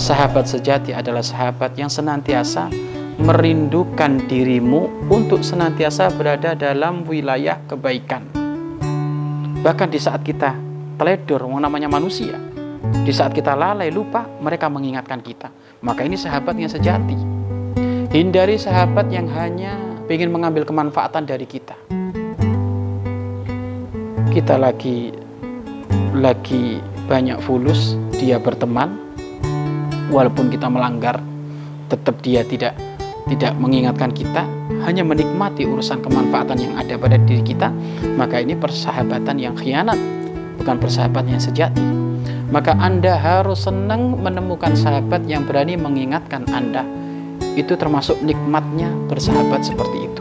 Sahabat sejati adalah sahabat yang senantiasa merindukan dirimu untuk senantiasa berada dalam wilayah kebaikan. Bahkan di saat kita teledor, namanya manusia, di saat kita lalai lupa, mereka mengingatkan kita. Maka ini sahabat yang sejati. Hindari sahabat yang hanya ingin mengambil kemanfaatan dari kita. Kita lagi lagi banyak fulus, dia berteman, walaupun kita melanggar, tetap dia tidak tidak mengingatkan kita, hanya menikmati urusan kemanfaatan yang ada pada diri kita, maka ini persahabatan yang khianat, bukan persahabatan yang sejati. Maka Anda harus senang menemukan sahabat yang berani mengingatkan Anda. Itu termasuk nikmatnya bersahabat seperti itu.